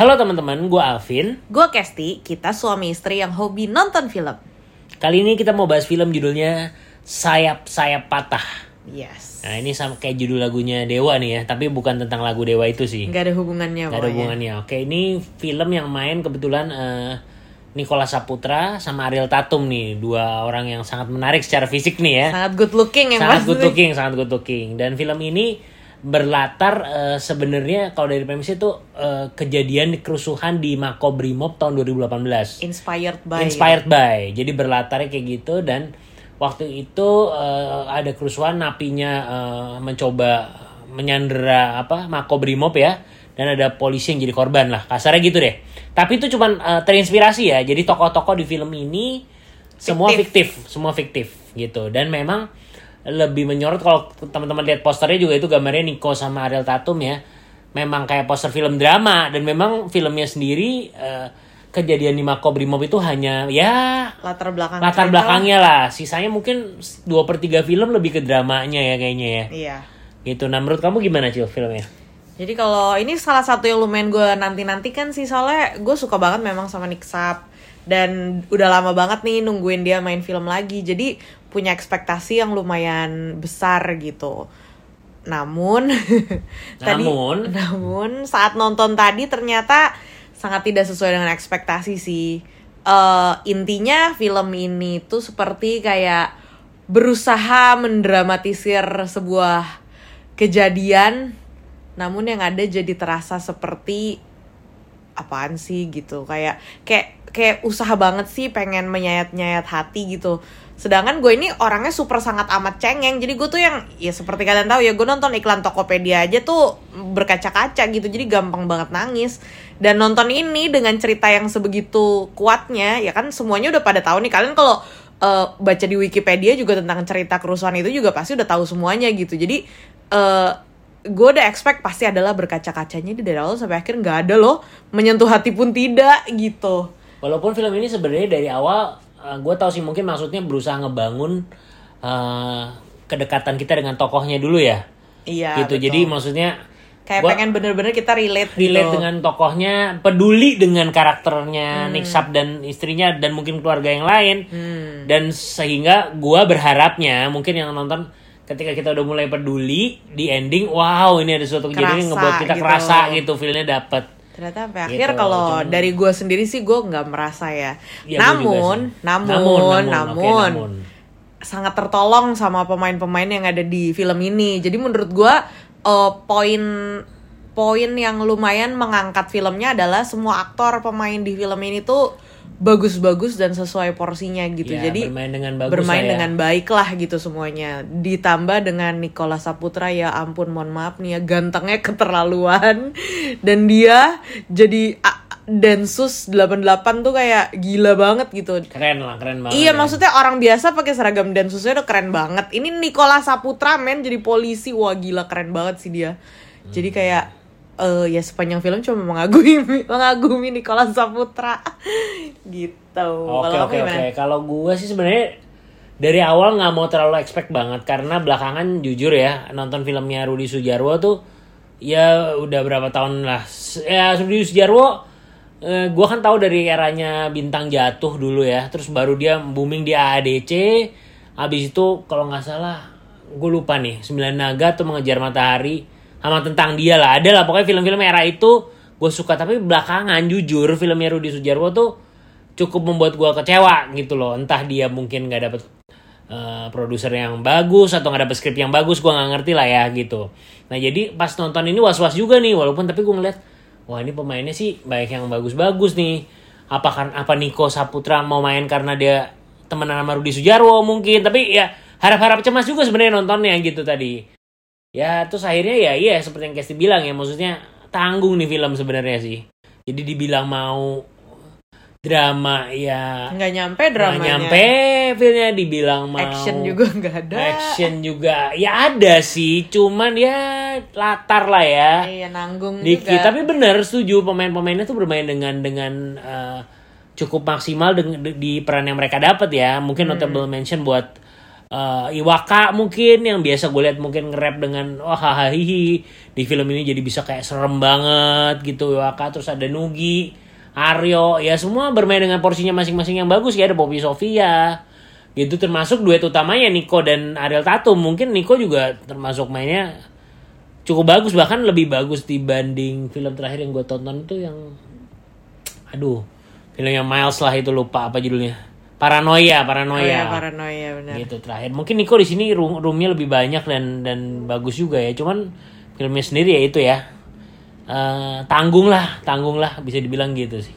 Halo teman-teman, gue Alvin. Gue Kesti, kita suami istri yang hobi nonton film. Kali ini kita mau bahas film judulnya Sayap Sayap Patah. Yes. Nah ini sama kayak judul lagunya Dewa nih ya, tapi bukan tentang lagu Dewa itu sih. Nggak ada hubungannya Gak ada hubungannya. Oke, ini film yang main kebetulan eh, Nicola Saputra sama Ariel Tatum nih, dua orang yang sangat menarik secara fisik nih ya. Sangat good looking yang sangat pasti. good looking, sangat good looking. Dan film ini berlatar eh, sebenarnya kalau dari premisnya itu eh, kejadian kerusuhan di Makobrimob tahun 2018. Inspired by. Inspired by. Jadi berlatarnya kayak gitu dan waktu itu eh, ada kerusuhan napinya eh, mencoba menyandera apa Makobrimob ya dan ada polisi yang jadi korban lah. Kasarnya gitu deh. Tapi itu cuman eh, terinspirasi ya. Jadi tokoh-tokoh di film ini semua fiktif, semua fiktif gitu. Dan memang lebih menyorot kalau teman-teman lihat posternya juga itu gambarnya Nico sama Ariel Tatum ya. Memang kayak poster film drama dan memang filmnya sendiri eh, kejadian di Makobrimob itu hanya ya Latar belakang. latar belakangnya lah. Sisanya mungkin dua per tiga film lebih ke dramanya ya kayaknya ya. Iya. Gitu. Nah menurut kamu gimana Cil filmnya? Jadi kalau ini salah satu yang lumayan gue nanti-nanti kan sih soalnya gue suka banget memang sama Nick Sap dan udah lama banget nih nungguin dia main film lagi. Jadi punya ekspektasi yang lumayan besar gitu. Namun tadi Namun? namun saat nonton tadi ternyata sangat tidak sesuai dengan ekspektasi sih. Eh intinya film ini tuh seperti kayak berusaha mendramatisir sebuah kejadian namun yang ada jadi terasa seperti apaan sih gitu. Kayak kayak kayak usaha banget sih pengen menyayat-nyayat hati gitu. Sedangkan gue ini orangnya super sangat amat cengeng. Jadi gue tuh yang ya seperti kalian tahu ya gue nonton iklan Tokopedia aja tuh berkaca-kaca gitu. Jadi gampang banget nangis. Dan nonton ini dengan cerita yang sebegitu kuatnya ya kan semuanya udah pada tahu nih. Kalian kalau eh, baca di Wikipedia juga tentang cerita kerusuhan itu juga pasti udah tahu semuanya gitu. Jadi eh gue udah expect pasti adalah berkaca-kacanya di dari awal sampai akhir nggak ada loh menyentuh hati pun tidak gitu Walaupun film ini sebenarnya dari awal gue tahu sih mungkin maksudnya berusaha ngebangun eh, kedekatan kita dengan tokohnya dulu ya. iya gitu. betul. Jadi maksudnya kayak gua pengen bener-bener kita relate relate gitu. dengan tokohnya, peduli dengan karakternya Hmm. Nick Sap dan istrinya dan mungkin keluarga yang lain. Hmm. Dan sehingga gua berharapnya mungkin yang nonton ketika kita udah mulai peduli di ending, wow ini ada suatu kejadian yang ngebuat kita gitu. kerasa gitu, feelnya dapet. ternyata sampai Gitu, akhir kalau cuman- dari gue sendiri sih gue nggak merasa ya juga namun, sih. namun namun, namun oke, namun. sangat tertolong sama pemain-pemain yang ada di film ini. Jadi menurut gua eh, poin poin yang lumayan mengangkat filmnya adalah semua aktor pemain di film ini tuh bagus-bagus dan sesuai porsinya gitu. Ya, Jadi bermain dengan bagus bermain ya. dengan baik lah gitu semuanya. Ditambah dengan Nicola Saputra ya ampun mohon maaf nih ya gantengnya keterlaluan dan dia jadi Densus 88 tuh kayak gila banget gitu. Keren lah, keren banget. Iya ya. maksudnya orang biasa pakai seragam Densusnya udah keren banget. Ini Nicola Saputra men jadi polisi wah gila keren banget sih dia. Jadi kayak eh ya sepanjang film cuma mengagumi mengagumi Nicola Saputra gitu. Oke Kalau oke oke. Kalau gue sih sebenarnya dari awal nggak mau terlalu expect banget karena belakangan jujur ya nonton filmnya Rudi Sujarwo tuh ya udah berapa tahun lah. Ya Rudi Sujarwo eh, gue kan tahu dari eranya bintang jatuh dulu ya. Terus baru dia booming di AADC. Habis itu kalau nggak salah gue lupa nih Sembilan Naga tuh mengejar matahari sama tentang dia lah. Ada lah pokoknya film-film era itu gue suka tapi belakangan jujur filmnya Rudi Sujarwo tuh cukup membuat gua kecewa gitu loh. Entah dia mungkin nggak dapet eh, produser yang bagus atau nggak dapet skrip yang bagus gua nggak ngerti lah ya gitu. Nah jadi pas nonton ini was was juga nih walaupun tapi gua ngeliat wah ini pemainnya sih banyak yang bagus-bagus nih. Apa kan apa Niko Saputra mau main karena dia temenan sama Rudi Sujarwo mungkin? Tapi ya harap-harap cemas juga sebenarnya nontonnya gitu tadi ya terus akhirnya ya iya seperti yang Kesti bilang ya maksudnya tanggung nih film sebenarnya sih jadi dibilang mau drama ya Nggak nyampe nggak dramanya. nyampe filmnya dibilang mau Action juga nggak ada. action juga ya ada sih cuman ya latar lah ya Iya nanggung dikit juga. tapi bener setuju pemain-pemainnya tuh bermain dengan dengan eh, cukup maksimal dengan di peran yang mereka dapat ya mungkin Hmm. notable mention buat eh, Iwaka mungkin yang biasa gue lihat mungkin nge-rap dengan wah hahaha di film ini jadi bisa kayak serem banget gitu. Iwaka terus ada Nugi Aryo ya semua bermain dengan porsinya masing-masing yang bagus. Ya ada Poppy Sofia gitu. Termasuk duet utamanya Niko dan Ariel Tatum. Mungkin Niko juga termasuk mainnya cukup bagus bahkan lebih bagus dibanding film terakhir yang gue tonton itu yang aduh filmnya Miles lah itu lupa apa judulnya Paranoia Paranoia. Oh ya, paranoia benar. gitu terakhir. Mungkin Niko di sini room roomnya lebih banyak dan dan bagus juga ya. Cuman filmnya sendiri ya itu ya. Eh, tanggung lah tanggung lah bisa dibilang gitu sih.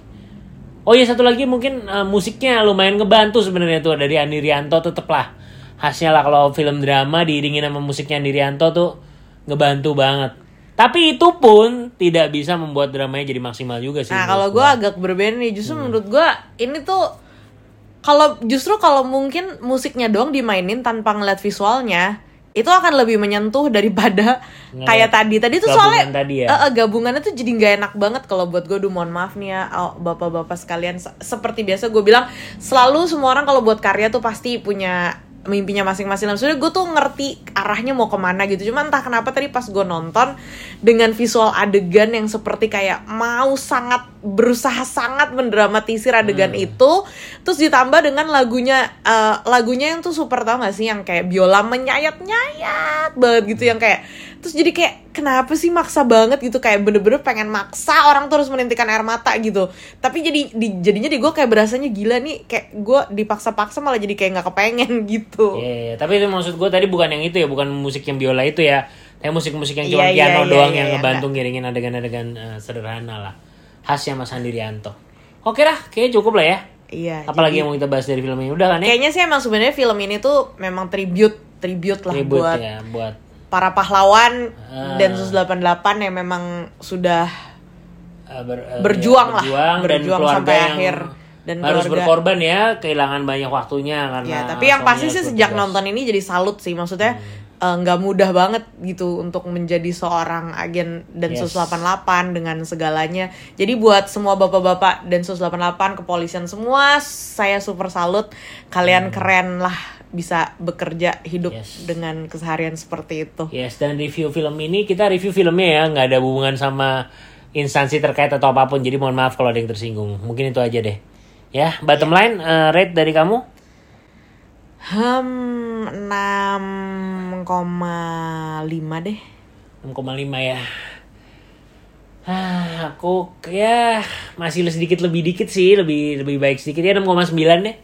Oh ya satu lagi mungkin eh, musiknya lumayan ngebantu sebenarnya tuh dari Andi Rianto tetep lah. Khasnya lah kalau film drama diiringin sama musiknya Andi Rianto tuh ngebantu banget. Tapi itu pun tidak bisa membuat dramanya jadi maksimal juga sih Nah kalau gue agak berbeda nih, justru menurut gue ini tuh kalau justru kalau mungkin musiknya doang dimainin tanpa ngeliat visualnya itu akan lebih menyentuh daripada kayak tadi. Tadi tuh gabungan soalnya tadi ya. eh, gabungannya tuh jadi nggak enak banget kalau buat gue. Duh mohon maaf nih ya, oh, bapak-bapak sekalian. Se- Seperti biasa gue bilang selalu semua orang kalau buat karya tuh pasti punya mimpinya masing-masing. Nah, Sebenarnya gue tuh ngerti arahnya mau ke mana gitu. Cuma entah kenapa tadi pas gue nonton dengan visual adegan yang seperti kayak mau sangat berusaha sangat mendramatisir adegan itu, terus ditambah dengan lagunya eh, lagunya yang tuh super tau gak sih yang kayak biola menyayat-nyayat banget gitu yang kayak terus jadi kayak kenapa sih maksa banget gitu kayak bener-bener pengen maksa orang terus menitikan air mata gitu tapi jadi di, jadinya di gue kayak berasanya gila nih kayak gue dipaksa-paksa malah jadi kayak nggak kepengen gitu Iya, iya. tapi itu maksud gue tadi bukan yang itu ya, bukan musik yang biola itu ya. Tapi musik-musik yang cuma Iya, iya, piano iya, doang iya, yang iya, ngebantu ngiringin adegan-adegan eh, sederhana lah. Khasnya Mas Andi Rianto. Oke lah, kayaknya cukup lah ya. iya Apalagi jadi- yang mau kita bahas dari film ini? Udah kan ya? kayaknya sih emang sebenarnya film ini tuh memang tribute tribute lah Ribut buat ya, buat para pahlawan Ah. Densus 88 yang memang sudah eh, ber- eh, Berjuang ya, lah. berjuang dan Berjuang keluarga sampai yang akhir. Dan harus keluarga- berkorban ya, kehilangan banyak waktunya karena ya tapi yang pasti sih sejak bertugas. nonton ini jadi salut sih maksudnya Hmm. eh, nggak mudah banget gitu untuk menjadi seorang agen Densus Yes. 88 dengan segalanya jadi buat semua bapak-bapak Densus 88 kepolisian semua saya super salut kalian keren lah bisa bekerja hidup. Yes. dengan keseharian seperti itu Yes, dan review film ini kita review filmnya ya, nggak ada hubungan sama instansi terkait atau apa pun. Jadi mohon maaf kalau ada yang tersinggung. Mungkin itu aja deh. Ya, bottom Iya. line eh, rate dari kamu? Hmm, 6,5 deh. 6,5 ya. Ah, aku ya masih sedikit lebih dikit sih, lebih lebih baik sedikit ya 6,9 deh.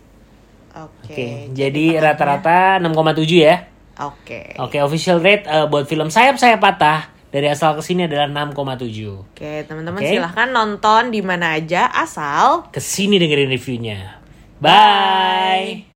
Oke. Jadi rata-rata 6,7 ya. Oke. Oke, official rate eh, buat film Sayap Saya Patah dari asal ke sini adalah 6,7. Oke, teman-teman Oke. silahkan nonton di mana aja asal Ke sini dengerin reviewnya. Bye.